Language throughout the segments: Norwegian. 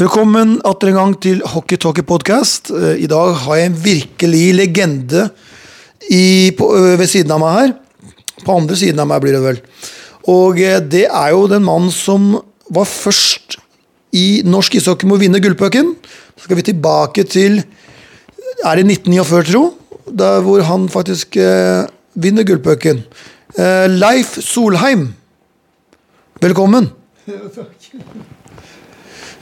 Velkommen atter en gang til Hockey Talkie Podcast. Eh, I dag har jeg en virkelig legende i, på, ved siden av meg her. På andre siden av meg blir det vel. Og eh, det er jo den mannen som var først i norsk ishockey med å vinne gullpucken. Så skal vi tilbake til Er det 1949, tro? Der hvor han faktisk eh, vinner gullpucken. Eh, Leif Solheim. Velkommen.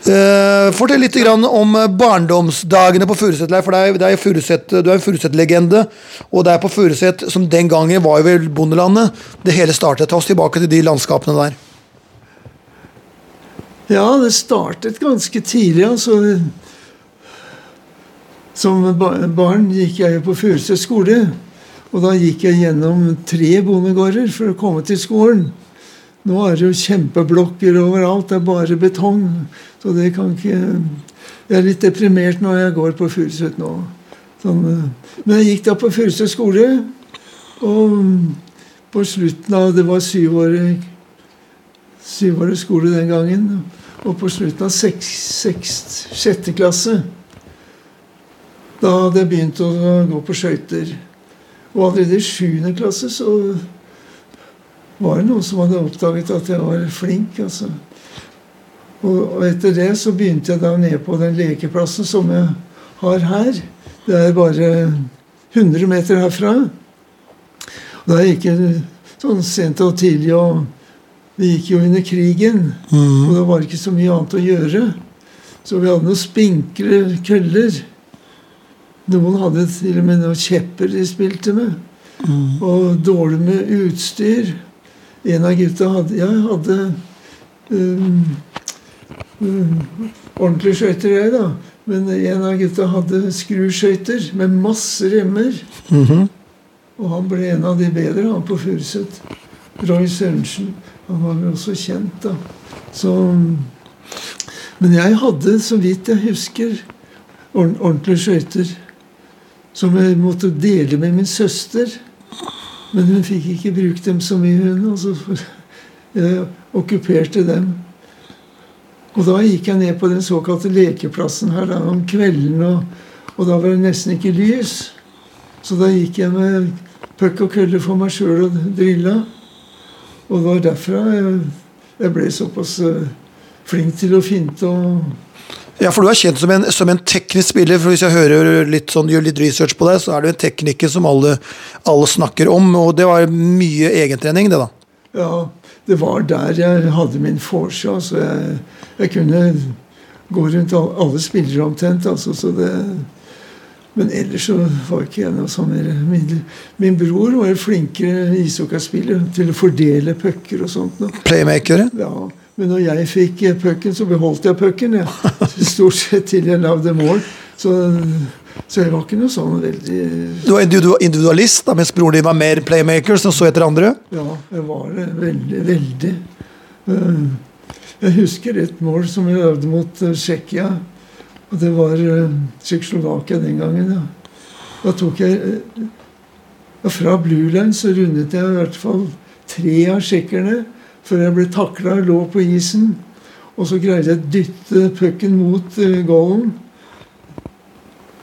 Eh, fortell litt om eh, barndomsdagene på Furuset, For det er, Furuset, du er en Furuset-legende. Og det er på Furuset, som den gangen var vel bondelandet, det hele startet. Ta oss tilbake til de landskapene der. Ja, det startet ganske tidlig. altså. Som barn gikk jeg på Furuset skole. Og da gikk jeg gjennom tre bondegårder for å komme til skolen. Nå er det jo kjempeblokker overalt. Det er bare betong. Så det kan ikke Jeg er litt deprimert når jeg går på Furuset nå. Sånn, eh, men jeg gikk da på Furuset skole, og på slutten av Det var syvårig syvårig skole den gangen. Og på slutten av seks, seks, sjette klasse da hadde jeg begynt å gå på skøyter. Og allerede i sjuende klasse så var det noen som hadde oppdaget at jeg var flink. altså. Og, og etter det så begynte jeg da ned på den lekeplassen som jeg har her. Det er bare 100 meter herfra. Og da gikk jeg sånn sent og tidlig og Vi gikk jo under krigen, og det var ikke så mye annet å gjøre. Så vi hadde noen spinkle køller. Noen hadde til og med noen kjepper de spilte med. Og dårlig med utstyr. En av gutta hadde Jeg hadde um, um, ordentlige skøyter, jeg, da. Men en av gutta hadde skruskøyter med masse remmer. Og han ble en av de bedre, han på Furuset. Roy Sørensen. Han var vel også kjent, da. Så Men jeg hadde, så vidt jeg husker, ordentlige skøyter. Som jeg måtte dele med min søster. Men hun fikk ikke brukt dem så mye, hun. så for jeg okkuperte dem. Og da gikk jeg ned på den såkalte lekeplassen her da, om kvelden, og, og da var det nesten ikke lys. Så da gikk jeg med puck og kølle for meg sjøl og drilla. Og det var derfra jeg, jeg ble såpass eh, flink til å finte og Ja, for du er kjent som en, som en teknisk spiller. for Hvis jeg hører litt sånn, gjør litt research på deg, så er du en tekniker som alle, alle snakker om. Og det var mye egentrening, det, da. Ja, det var der jeg hadde min forse. Altså jeg, jeg kunne gå rundt alle spillere omtrent. Altså, så det, men ellers så var ikke jeg noe sånn min. Min bror var en flinkere ishockeyspiller til å fordele pucker og sånt. Nå. Playmakere. Ja, men når jeg fikk eh, pucken, så beholdt jeg pucken. Ja. Stort sett til jeg lagde mål. Så, så jeg var ikke noe sånn veldig Du var individualist, da, mens broren din var mer playmaker, som så etter andre. Ja, jeg var det veldig, veldig. Eh, Jeg husker et mål som jeg lagde mot eh, Tsjekkia. Og det var eh, Tsjekkoslovakia den gangen. ja. Da tok jeg eh, Fra Blue Line så rundet jeg i hvert fall tre av tsjekkerne før jeg ble takla og lå på isen. Og så greide jeg å dytte pucken mot uh, goalen.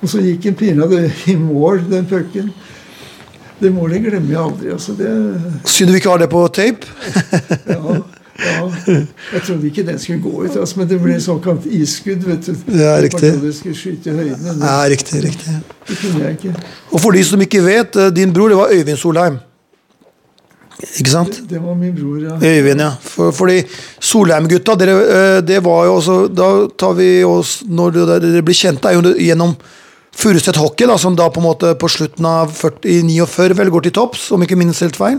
Og så gikk en pinadø i mål, den pucken. Det målet glemmer jeg aldri. altså det... Synd du ikke har det på tape. Ja, ja. Jeg trodde ikke den skulle gå ut, altså, men det ble såkalt isskudd. vet du. Det er riktig. det skulle skyte i høyden. Det, Ja, riktig, riktig. Det kunne jeg ikke. Og for de som ikke vet, eh, din bror det var Øyvind Solheim. Ikke sant? Det var min bror, ja. Øyvind, ja. For, fordi Solheim-gutta, eh, det var jo også Da tar vi oss Når dere blir kjent, er jo gjennom Furuset Hockey, da, som da på en måte på slutten av 40, i 49 vel går til topps, om ikke minst helt feil.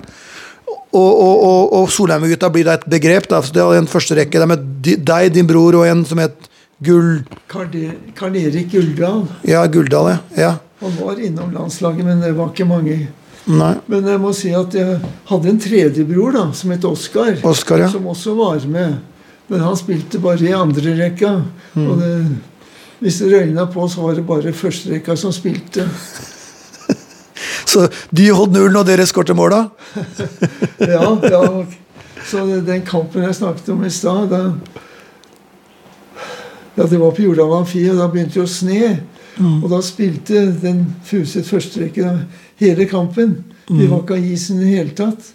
Og, og, og, og Solheim-gutta blir da et begrep. Da. Så det er en første rekke. Det er med deg, din bror og en som het Gull... Karl Erik Guldal. Ja, Guldal, ja. ja. Han var innom landslaget, men det var ikke mange. Nei. Men jeg må si at jeg hadde en tredjebror da, som het Oskar. Oskar, ja. Som også var med. Men han spilte bare i andre rekka. Mm. Og det, hvis det røyna på, så var det bare førsterekka som spilte. Så de holdt nullen, og dere skåret måla? Ja, ja. Så den kampen jeg snakket om i stad, da Ja, det var på Jordal Amfi, og da begynte det å sne. Og da spilte den fuset førsterekke hele kampen. Vi var ikke av isen i det hele tatt.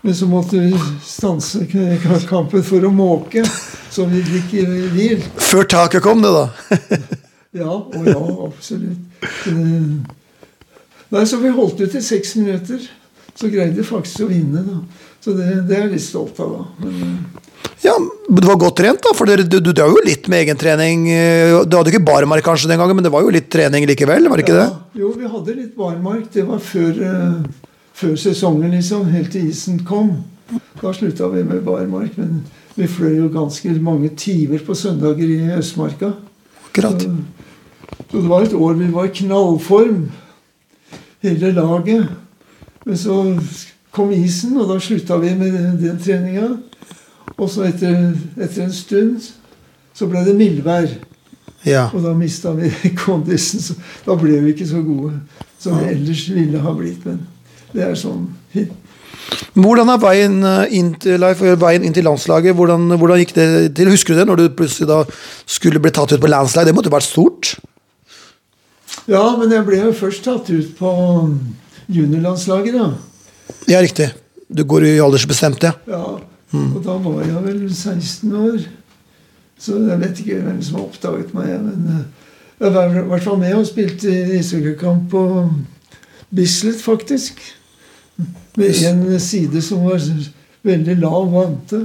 Men så måtte vi stanse kampen for å måke, så vi gikk i hvil. Før taket kom, det, da. Ja, og ja, absolutt. Eh, Nei, så vi holdt ut i seks minutter. Så greide vi faktisk å vinne, da. Så det, det er jeg litt stolt av, da. Men, eh, Ja, Du var godt trent, da, for du, du drev jo litt med egentrening. eh, Du hadde ikke barmark kanskje den gangen, men det var jo litt trening likevel? var det ikke det? ja, Jo, vi hadde litt barmark. Det var før, eh, før sesongen, liksom. Helt til isen kom. Da slutta vi med barmark. Men vi fløy jo ganske mange timer på søndager i Østmarka. Akkurat. Så, så det var et år vi var i knallform, hele laget. Men så kom isen, og da slutta vi med den, treninga. Og så etter, etter en stund så ble det mildvær. Ja. Og da mista vi kondisen. Så da ble vi ikke så gode som vi ellers ville ha blitt. Men det er sånn Hvordan er veien eh, inn til, veien inn til landslaget? Hvordan, hvordan gikk det til? Husker du det, når du plutselig da skulle bli tatt ut på landslag? Det måtte jo vært stort? Ja, men jeg ble jo først tatt ut på juniorlandslaget, da. Ja, riktig. Du går i aldersbestemt, ja. Ja, Og da var jeg vel 16 år. Så jeg vet ikke hvem som har oppdaget meg. Men eh, jeg var i hvert fall med og spilte ishockeykamp på Bislett, faktisk. Med en side som var veldig lav vante.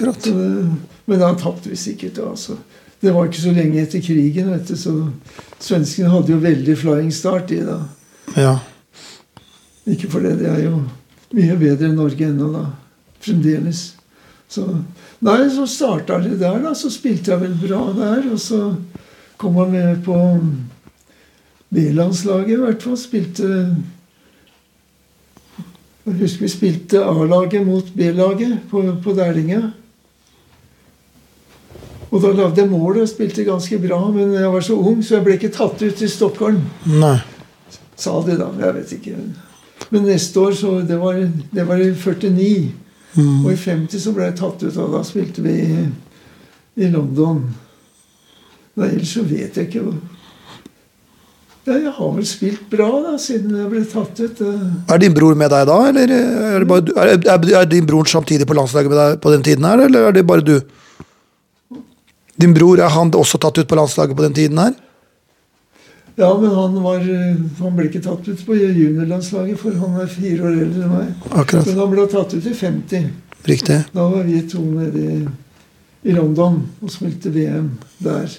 Så Men da tapte vi sikkert. altså. Det var ikke så lenge etter krigen, vet du, så svenskene hadde jo veldig flying start, de da. Ja. Ikke fordi det er jo mye bedre enn Norge ennå, da. Fremdeles. Så Nei, så starta det der, da. Så spilte jeg vel bra der. Og så kom jeg med på B-landslaget, i hvert fall. Spilte Jeg husker vi spilte A-laget mot B-laget på, på Dælinga. Og da lagde jeg mål og spilte ganske bra, men jeg var så ung, så jeg ble ikke tatt ut i Stockholm. Nei. Sa de da. Jeg vet ikke. Men neste år, så Det var, det var i 49. Mm. Og i 50 så ble jeg tatt ut, og da spilte vi i, i London. Nei, ellers så vet jeg ikke. Ja, jeg har vel spilt bra da, siden jeg ble tatt ut. Er din bror med deg da, eller er, det bare, er, er, er din bror samtidig på landslaget med deg på den tiden her, eller er det bare du? Din bror, er han også tatt ut på landslaget på den tiden her? Ja, men han, var, eh, han ble ikke tatt ut på juniorlandslaget, for han er fire år eldre enn meg. Akkurat. Men han ble tatt ut i 50. Riktig. Da var vi to nede i, i London og spilte VM der.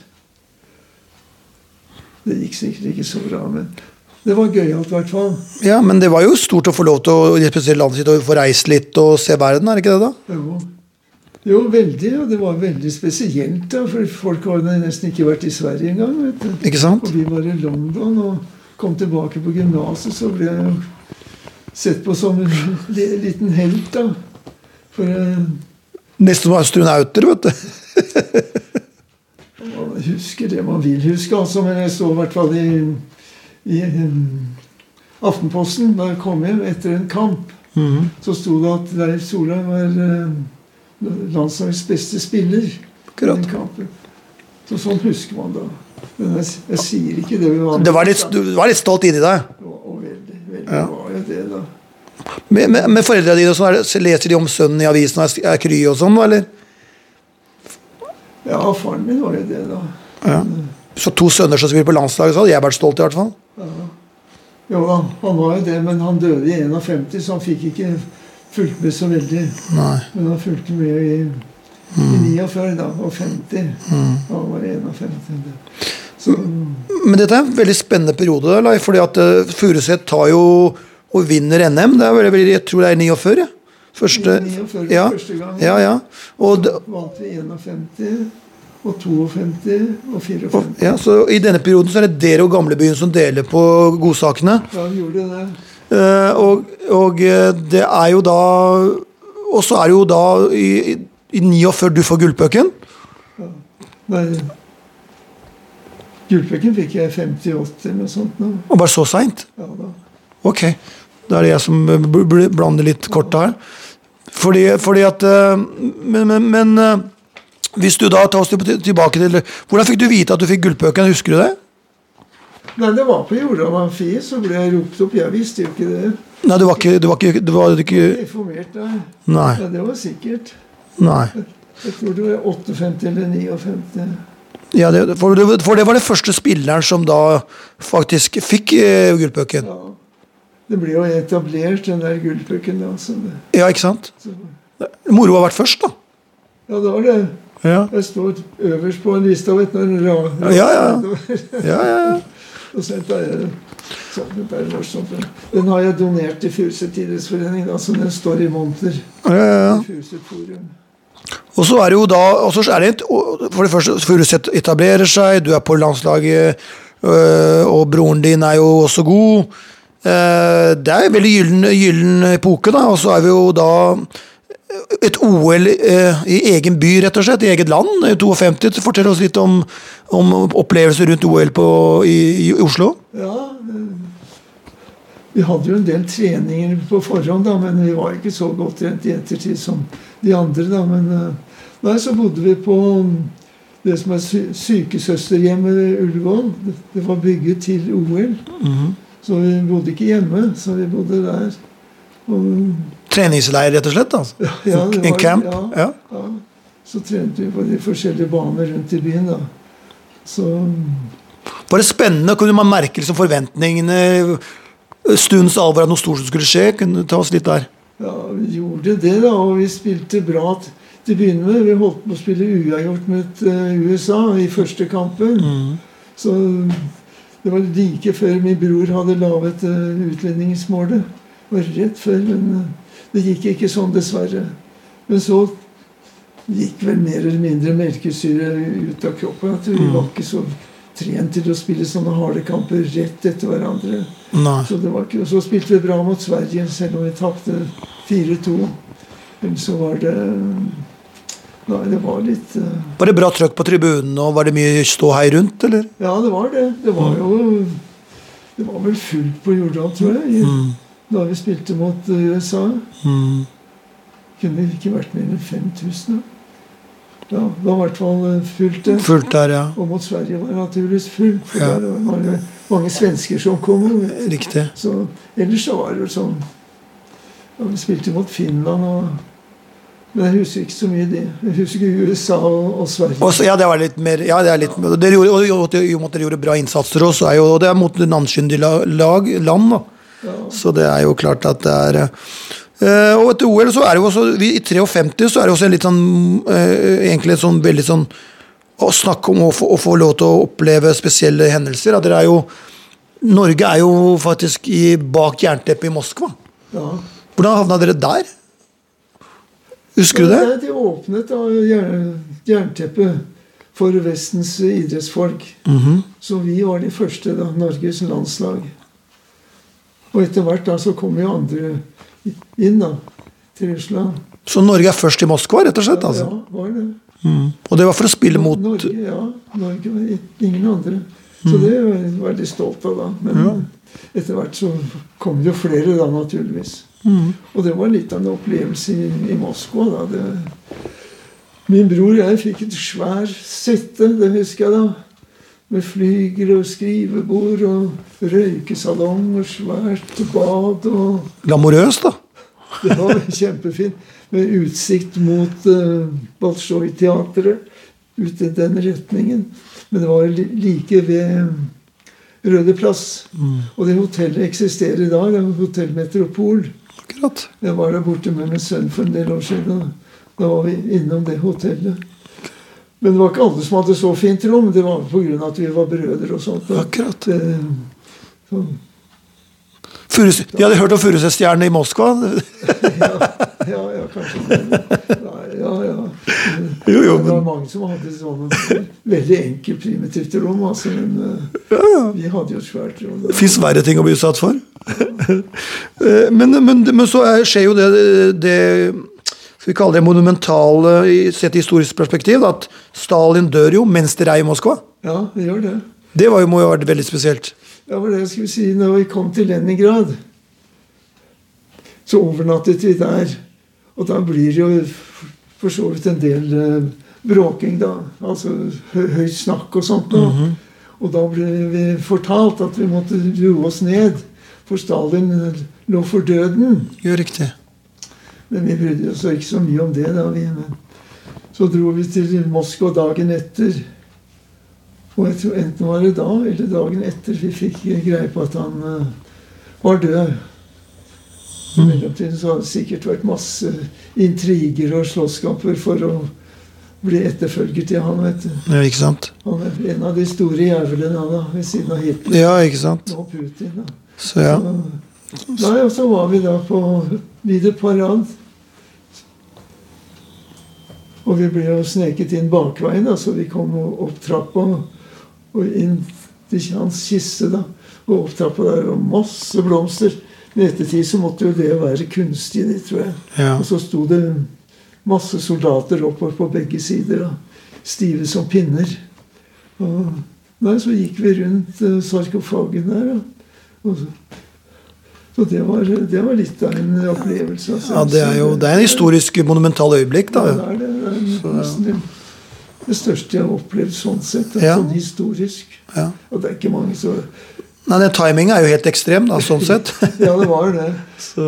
Det gikk sikkert ikke så bra, men det var gøyalt i hvert fall. Ja, men det var jo stort å få lov til å representere landet sitt og få reist litt og se verden, er det ikke det da? Jo, jo veldig. Og det var veldig spesielt, da, for folk hadde nesten ikke vært i Sverige engang. vet du. Ikke sant? Og vi var i London og kom tilbake på gymnaset, så ble jeg sett på som en liten helt, da. For eh, Nesten var astronauter, vet du. man husker det man vil huske, altså. Men jeg så i hvert fall i, i um, Aftenposten da jeg kom hjem etter en kamp. Mhm. Så sto det at Leif Solheim var eh, landslagets beste spiller. Akkurat. den kampen. Så sånn husker man da. Men jeg, jeg sier ikke det. var Det var litt, du var litt stolt inni deg. Og, og veldig, veldig Ja. var jeg det, da. Med, med, med foreldrene dine, sånn, er det- leser de om sønnen i avisen og er, kry og sånn, eller? Ja, faren min var jo det, da. Ja. Så to sønner som spiller på landslaget, så hadde jeg vært stolt i hvert fall. Jo da, han var jo det, men han døde i 51, så han fikk ikke fulgt med så veldig. Nei. Men han fulgte med i, i 49 da, og 50. Han var 51. Så Men dette er en veldig spennende periode, Leif, fordi at uh, Furuset tar jo og vinner NM. Det er veldig, veldig, jeg tror det er 49. Første, 49 ja, første gang. ja, ja. Og, da vant vi 51, og 52 og 54. ja, så I denne perioden så er det dere og gamlebyen som deler på godsakene. Ja, vi gjorde det. Eh, og, og eh, det er jo da Og så er det jo da i, i 49 du får gullpucken. Ja, Gullpucken fikk jeg 58 eller noe sånt. nå. Og bare så seint. Ja, da. Ok. Da er det jeg som eh, bl- bl- blander litt kort her. Fordi, fordi at Men, men, men Hvis du da tar oss tilbake til Hvordan fikk du vite at du fikk gullpucken? Husker du det? Nei, det var på Jordal Amfi, så ble jeg ropt opp. Jeg visste jo ikke det. Nei, du var ikke, du var ikke, du var ikke Informert deg. Nei. Ja, det var sikkert. nei. Jeg tror det var 58 eller 59. Ja, det, for, det, for det var den første spilleren som da faktisk fikk eh, gullpucken. Ja. Det ble jo etablert, den der gullpucken. da, Ja, ikke sant? så- Moro har vært først, da. Ja, det var det. Ja, Jeg står øverst på lista. vet du, Ja, ja. ja, ja. Og så er det, så det er morsomt. Den har jeg donert til Furuset idrettsforening, da, så den står i monter. ja, ja, ja. Og så er det jo da er det For det første, Furuset etablerer seg, du er på landslaget, øh, og broren din er jo også god. Eh, Det er en veldig gyllen, gyllen epoke, da. Og så er vi jo da et OL eh, i egen by, rett og slett. I eget land. i 52. Fortell oss litt om, om opplevelser rundt OL på, i, i Oslo. Ja, eh, vi hadde jo en del treninger på forhånd, da, men vi var ikke så godt trent i ettertid som de andre. da, men eh, Nei, så bodde vi på det som er sy sykesøsterhjemmet Ullevål. Det, var bygget til OL. Så vi bodde ikke hjemme, så vi bodde der. Og, Treningsleir, rett og slett. Altså. ja, det en camp. Ja, Ja. ja. Så trente vi på de forskjellige baner rundt i byen, da. Så Var det spennende? Kunne man merke liksom forventningene? Stundens alvor av noe stort som skulle skje? Kunne du ta oss litt der? Ja, vi gjorde det, da. Og vi spilte bra til å begynne med. Vi holdt på å spille uavgjort mot eh, USA i første kampen. Så det var like før min bror hadde laget uh, utlendingsmålet. Det var rett før, men eh, det gikk ikke sånn, dessverre. Men så gikk vel mer eller mindre melkesyre ut av kroppen. At vi var ikke så trent til å spille sånne harde kamper rett etter hverandre. Nei. Så, det var ikke, så spilte vi bra mot Sverige, selv om vi tapte 4-2. Men så var det Nei, det var litt uh... Var det bra trøkk på tribunen, og var det mye ståhei rundt, eller? Ja, det var det. Det var jo Det var vel fullt på Jordal, tror jeg, i, da vi spilte mot eh, USA. Mm. Kunne vi ikke vært mer enn 5000, da? Ja, det var i hvert fall eh, fullt, det. Fullt der, ja. Og mot Sverige var det naturligvis fullt, for Ja. der var det mange svensker som kom. Riktig. Så ellers så var det jo sånn ja, Vi spilte mot Finland og Men jeg husker ikke så mye det. Jeg husker USA og, og Sverige. Også, ja, det var litt mer Ja, det er litt Dere gjorde, og, og, og at dere gjorde bra innsatser også, er jo, og det er mot navnskyndige la- lag, land, da. Så det er jo klart at det er eh, Og etter OL så er det jo også vi, I 53 så er det også en litt sånn eh, Egentlig sånn veldig sånn Å snakke om å få, å få lov til å oppleve spesielle hendelser. At dere er jo Norge er jo faktisk i, bak jernteppet i Moskva. ja. Hvordan havna dere der? Husker du det? De åpnet da jern, jernteppet for Vestens idrettsfolk. Mhm. Så vi var de første, da. Norges landslag. Og etter hvert da så kom jo andre inn, da. Til Russland. Så Norge er først i Moskva, rett og slett? altså? Ja, var det. Mm. Og det var for å spille mot Norge, ja. Norge ingen andre. Så Mm. det var jeg veldig stolt av, da. Men etter hvert så kom det jo flere, da, naturligvis. Mm. Og det var litt av en opplevelse i, i Moskva, da. Det, min bror og jeg fikk et svær sette, det husker jeg da. Med flyger og skrivebord og røykesalong og svært bad og Glamorøst, da. det var kjempefint. Med utsikt mot uh, Bolsjoj-teatret. Ut i den retningen. Men det var like ved Røde Plass. Og det hotellet eksisterer i dag. Det er Hotell Metropol. Akkurat. Jeg var der borte med min sønn for en del år siden. Da var vi innom det hotellet. Men det var ikke alle som hadde så fint rom. Det var pga. at vi var brødre og sånt. Akkurat. Det, så, Furus, de hadde hørt om Furuset-stjernene i Moskva. ja, ja, ja, kanskje. Nei, ja, ja. Jo, jo, Det var mange som hadde sånn veldig enkelt, primitivt rom. Altså, men eh, vi hadde jo et svært rom. det fins verre ting å bli utsatt for. Eh, men, men, men så er, skjer jo det, det skal vi kalle det monumentale sett i historisk perspektiv, at Stalin dør jo mens dere er i Moskva. Ja, det gjør det. Det var jo, må jo ha vært veldig spesielt. Ja, for det skulle si når vi kom til Leningrad. Så overnattet vi der. Og da blir det jo for så vidt en del eh, bråking, da. Altså høyt snakk og sånt. Da. Mhm. Og da ble vi fortalt at vi måtte roe oss ned, for Stalin lå for døden. Jo, riktig. Men vi brydde oss ikke så mye om det. da. Vi, men så dro vi til Moskva dagen etter. Og jeg tror enten var det da eller dagen etter vi fikk greie på at han eh, var død. I mellomtiden så har det sikkert vært masse intriger og slåsskamper for å bli etterfølger til han. vet du. Ja, ikke sant? Han er en av de store jævlene da, ved siden av Hitler Ja, ikke sant? og Putin. da. Så ja. Nei, og så var vi da på Videre Parad. Og vi ble jo sneket inn bakveien, da, så vi kom opp trappa og inn til hans kiste. da. Og opp trappa der, og masse blomster. Men i ettertid så måtte jo det være kunstig, det, tror jeg. Ja. Og så sto det masse soldater oppover på begge sider. da. Stive som pinner. Og nei, så gikk vi rundt eh, sarkofagen der. da. Og så, så det var, det var litt av en opplevelse. altså. ja, det er jo det er en historisk monumental øyeblikk, da. Ja, det er det. Det er nesten det, det største jeg har opplevd sånn sett. Ja. Sånn historisk. Ja. Og det er ikke mange som Nei, den timinga er jo helt ekstrem, da, sånn sett. Ja, det var det. Så,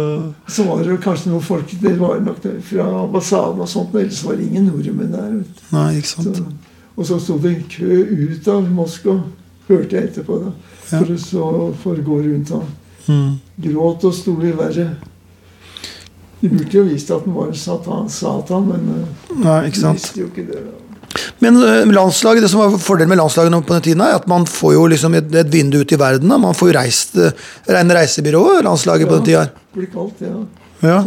Så var det kanskje noen folk Det var nok det fra ambassaden og sånt, ellers var det ingen nordmenn der. nei, ikke sant. Så, og så sto det en kø ut av Moskva, hørte jeg etterpå, da. Ja. For, å så, for å gå rundt han. Mm. Gråt og i verre. De burde jo vist at den var satan, satan men eh, Nei, ikke de visste jo ikke det. Men eh, landslaget, det som var fordelen med landslaget på den tiden, er at man får jo liksom et, et vindu ut i verden. Da. Man får jo reist eh, rene reisebyrået, landslaget på den tida. Blir kalt, ja. Ja.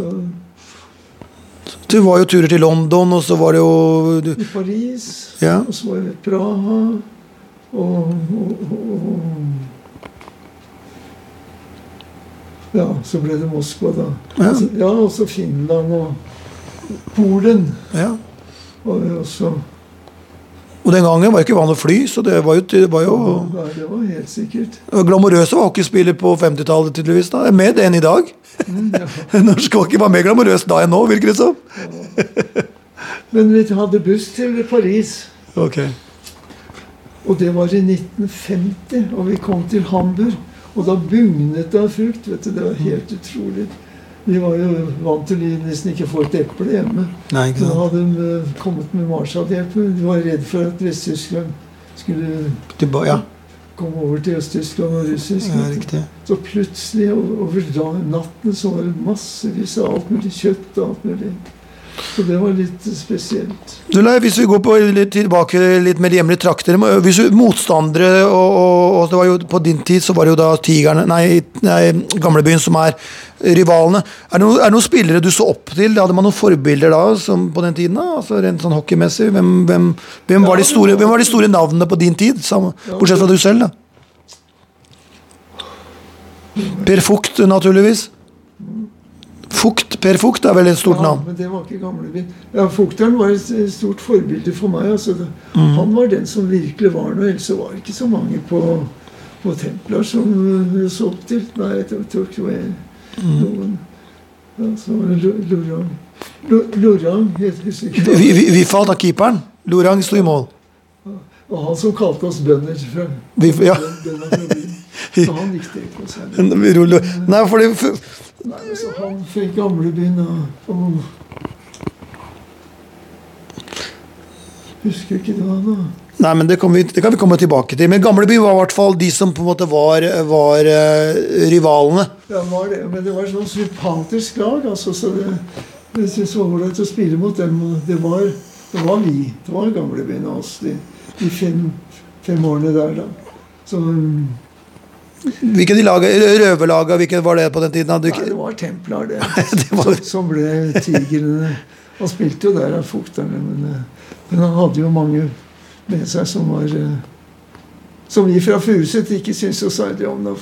Så, Det var jo turer til London, og så var det jo du, I Paris, Ja. og så var det Praha, og, og, og Ja, så ble det Moskva, da. Ja. Altså, ja, og så Finland og Polen. ja. Og også Og den gangen var det ikke vanlig å fly, så det var jo, det var jo ja, det var helt sikkert. Glamorøse var hockeyspiller på 50-tallet, tydeligvis. da. Mer det enn i dag. Mm, ja. Norsk hockey var mer glamorøs da enn nå, virker det som. Men vi hadde buss til Paris. Ok. Og det var i 1950, og vi kom til Hamburg. Og da bugnet det av frukt. vet du, Det var helt utrolig. Vi var jo vant til å nesten ikke få et eple hjemme. Nei, ikke Så da hadde de eh, kommet med Marshall-hjelp. De var redd for at Vest-Tyskland skulle Tilba ja. komme over til Øst-Tyskland og russisk. ja. Så plutselig over natten så var det massevis av alt mulig kjøtt og alt mulig. Så det var litt spesielt. Du, Leif, hvis vi går på litt tilbake litt mer hjemlige trakter hvis du, Motstandere og, og, og det var jo På din tid så var det jo da Tigerne Nei, nei Gamlebyen som er rivalene. Er det, noen, er det noen spillere du så opp til? Hadde man noen forbilder da som på den tiden? da? Altså Rent sånn hockeymessig? Hvem, hvem, hvem, var, de store, hvem var de store navnene på din tid? Sam- Bortsett fra du selv, da. Per Fugt, naturligvis. Fugt, Per Fugt er vel et stort ja, navn? Men det var ikke gamlebyen. Ja, Fukteren var et stort forbilde for meg. Altså Mm. Han var den som virkelig var noe. Ellers var det ikke så mange på, på Templar som uh, så opp til. Nei, jeg tror, ikke det var Mm. noen ja, Så var det Lorang. Lorang heter ikke. Vi, vi, vi falt av keeperen. Lorang sto i mål. Og han som kalte oss bønder fra, Vi, ja. bønder fra byen. Så han gikk ruller. Nei, fordi Nei, så han fikk gamlebyen og, og Husker ikke det, da. Nei, men det kan, vi, det kan vi komme tilbake til. Men Gamleby var i hvert fall de som på en måte var, var uh, rivalene. Ja, var det. Men det var sånn sympatisk lag, altså. Så det, det synes det var ålreit å spille mot dem. Det var, det var vi. Det var gamlebyen og oss de, de fem, fem årene der, da. Så um, Hvilke de Røverlaga, hvilke var det på den tiden? Du Nei, det var Templar, det. Det var- Som, som ble tigrene. Han spilte jo der av Fukterne, men, men han hadde jo mange med seg som var eh, Som vi fra Furuset ikke syntes så særlig om. Da,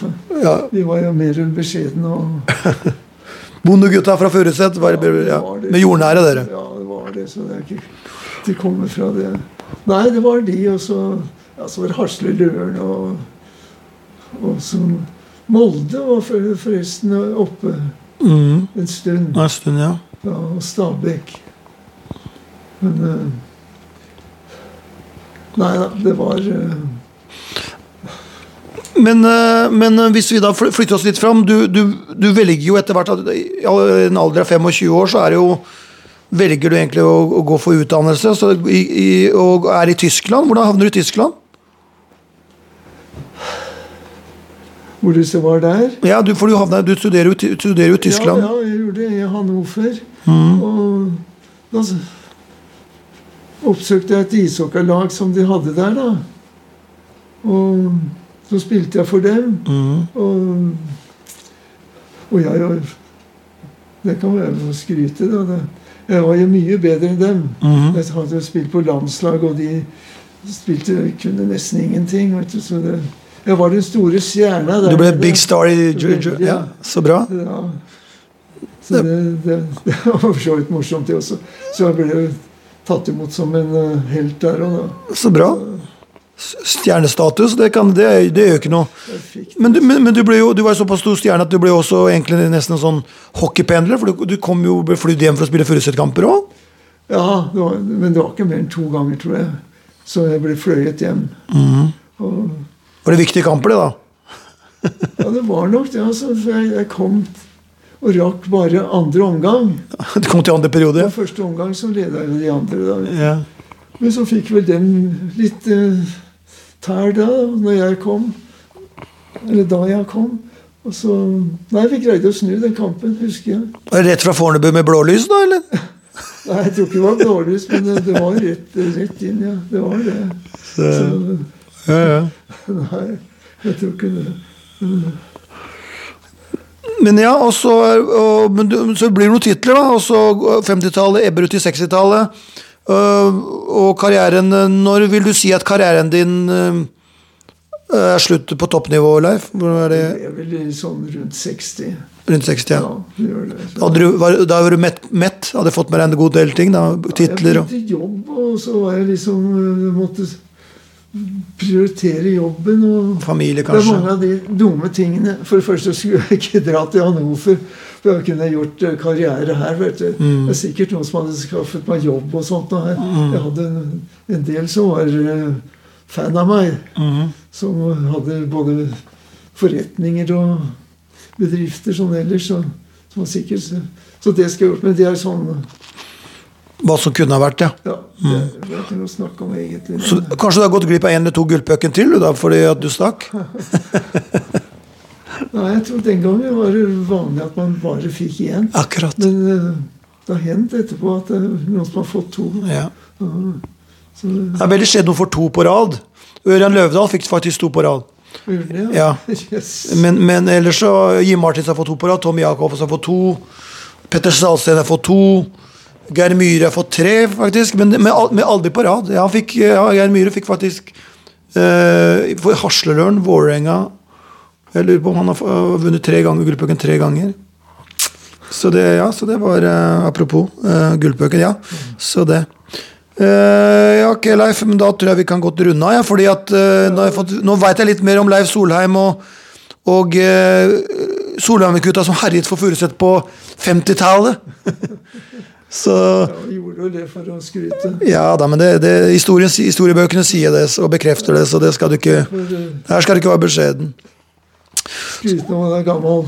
ja, vi var jo mer beskjedne og Bondegutta fra Furuset. ja, ja, med jordnære, dere. Ja, det var det. Så det er ikke De kommer fra det. Nei, det var de, og så, ja, så var det Hasle Løren og, og så Molde var for- forresten oppe Mm, en stund. en stund, ja. Ja, og Stabekk. Men eh, Nei da, det var eh, Men, eh, men hvis vi da flytter oss litt fram Du, du, du velger jo etter hvert at I en alder av 25 år så er det jo Velger du egentlig å, å gå for utdannelse så i, i, og er i Tyskland. Hvordan havner du i Tyskland? Hvor så var der. Ja, du, for du, havna, du studerer, jo, i- studerer jo Tyskland. Ja, ja, jeg gjorde det i Hannover. Mm. Og da oppsøkte jeg et ishockeylag som de hadde der, da. Og så spilte jeg for dem. Mm. Og, og jeg og Det kan være noe å skryte, da. Det, jeg var jo mye bedre enn dem. Mm. Jeg hadde jo spilt på landslag, og de spilte kunne nesten ingenting. Vet du, så det, jeg var den store stjerna der. Du ble big star i Georgia? Ge- Ja, så bra. Ja. Så det, det, det var for så vidt morsomt, det også. Så jeg ble tatt imot som en eh, helt der og da. Så bra. Stjernestatus, det, kan, det, det gjør ikke noe. Men, du, men, du, ble jo, du var såpass stor stjerne at du ble også egentlig nesten en sånn hockeypendler. For du, du kom jo ble flydd hjem for å spille Furuset-kamper òg. Ja, det var, men det var ikke mer enn to ganger, tror jeg. Så jeg ble fløyet hjem. Og, Var det viktige kamper, det, da? ja, det var nok det. Altså, jeg, jeg kom og rakk bare andre omgang. Du kom til andre periode? I første omgang så leda jeg de andre. da. Ja. Men så fikk vel dem litt uh, tær da, når jeg kom. Eller da jeg kom. Og så Nei, vi greide å snu den kampen, husker jeg. Var det rett fra Fornebu med blålys, da? eller? Nei, jeg tror ikke det var blålys, men det, det var rett, rett inn, ja. Det var det. Så, Ja, ja. nei, jeg tror ikke det. Men ja, og så, og, så blir det noen titler, da. Og så 50-tallet ebber ut i 60-tallet. øh, og karrieren Når vil du si at karrieren din øh, er slutt på toppnivå, Leif? Hvordan er det? Jeg er vel sånn rundt 60. Rundt 60, ja. Ja, det. Så. Du, var, da var du mett, mett? Hadde fått med deg en god del ting? da, Titler Jeg og begynte i jobb, og så var jeg liksom øh, måtte prioritere jobben. og familie, Det er mange av de dumme tingene. For det første skulle jeg ikke dra til Hannover. For jeg kunne gjort eh, karriere her. vet du. Mm. Det er sikkert noen som hadde skaffet meg jobb og sånt. Og jeg, mm. Jeg hadde en, en del som var uh, fan av meg. Mm. Som hadde både forretninger og bedrifter sånn ellers. Så, som var sikkert, så, så det skal jeg gjort. Men det er sånn Hva som kunne ha vært, ja. Ja, det er det er å snakke om egentlig. Så kanskje du har gått glipp av en eller to gullpucken til da, fordi at du stakk? Nei, jeg tror Den gangen var det vanlig at man bare fikk én. Akkurat. Men eh, det har hendt etterpå at det er noen som har fått to. Ja. Så Det er veldig sjelden hun får to på rad. Ørjan Løvdahl fikk faktisk to på rad. det, Ja. Yes. Men, men ellers så Jim Martins har fått to på rad, Tom Jacobs har fått to, Petter Salsten har fått to, Geir Myhre har fått tre, faktisk. Men med, med aldri på rad. Ja, fikk, ja, Geir Myhre fikk faktisk eh, for Vålerenga Jeg lurer på om han har vunnet tre ganger gullpucken tre ganger. Så det, ja, så det var eh, Apropos uh, gullpucken, ja. Så det. Eh, ja, ok, Leif, men da tror jeg vi kan godt runde av. Ja, fordi at eh, nå, fått, nå vet jeg litt mer om Leif Solheim og, og uh, Solheim-gutta som herjet for Furuset på 50-tallet. Så Ja, gjorde jo det for å skryte. Ja da, men det, det, historien, historiebøkene sier det og bekrefter det, så det skal du ikke eh, Her skal du ikke være beskjeden. skryte når man er gammel.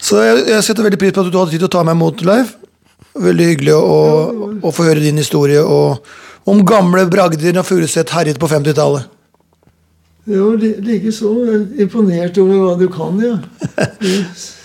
Så jeg, jeg setter veldig pris på at du hadde tid til å ta meg imot, Leif. Veldig hyggelig å, å få høre din historie og om gamle bragder når Furuset herjet på 50-tallet. Jo, var likeså. Jeg er Imponert over hva du kan, ja.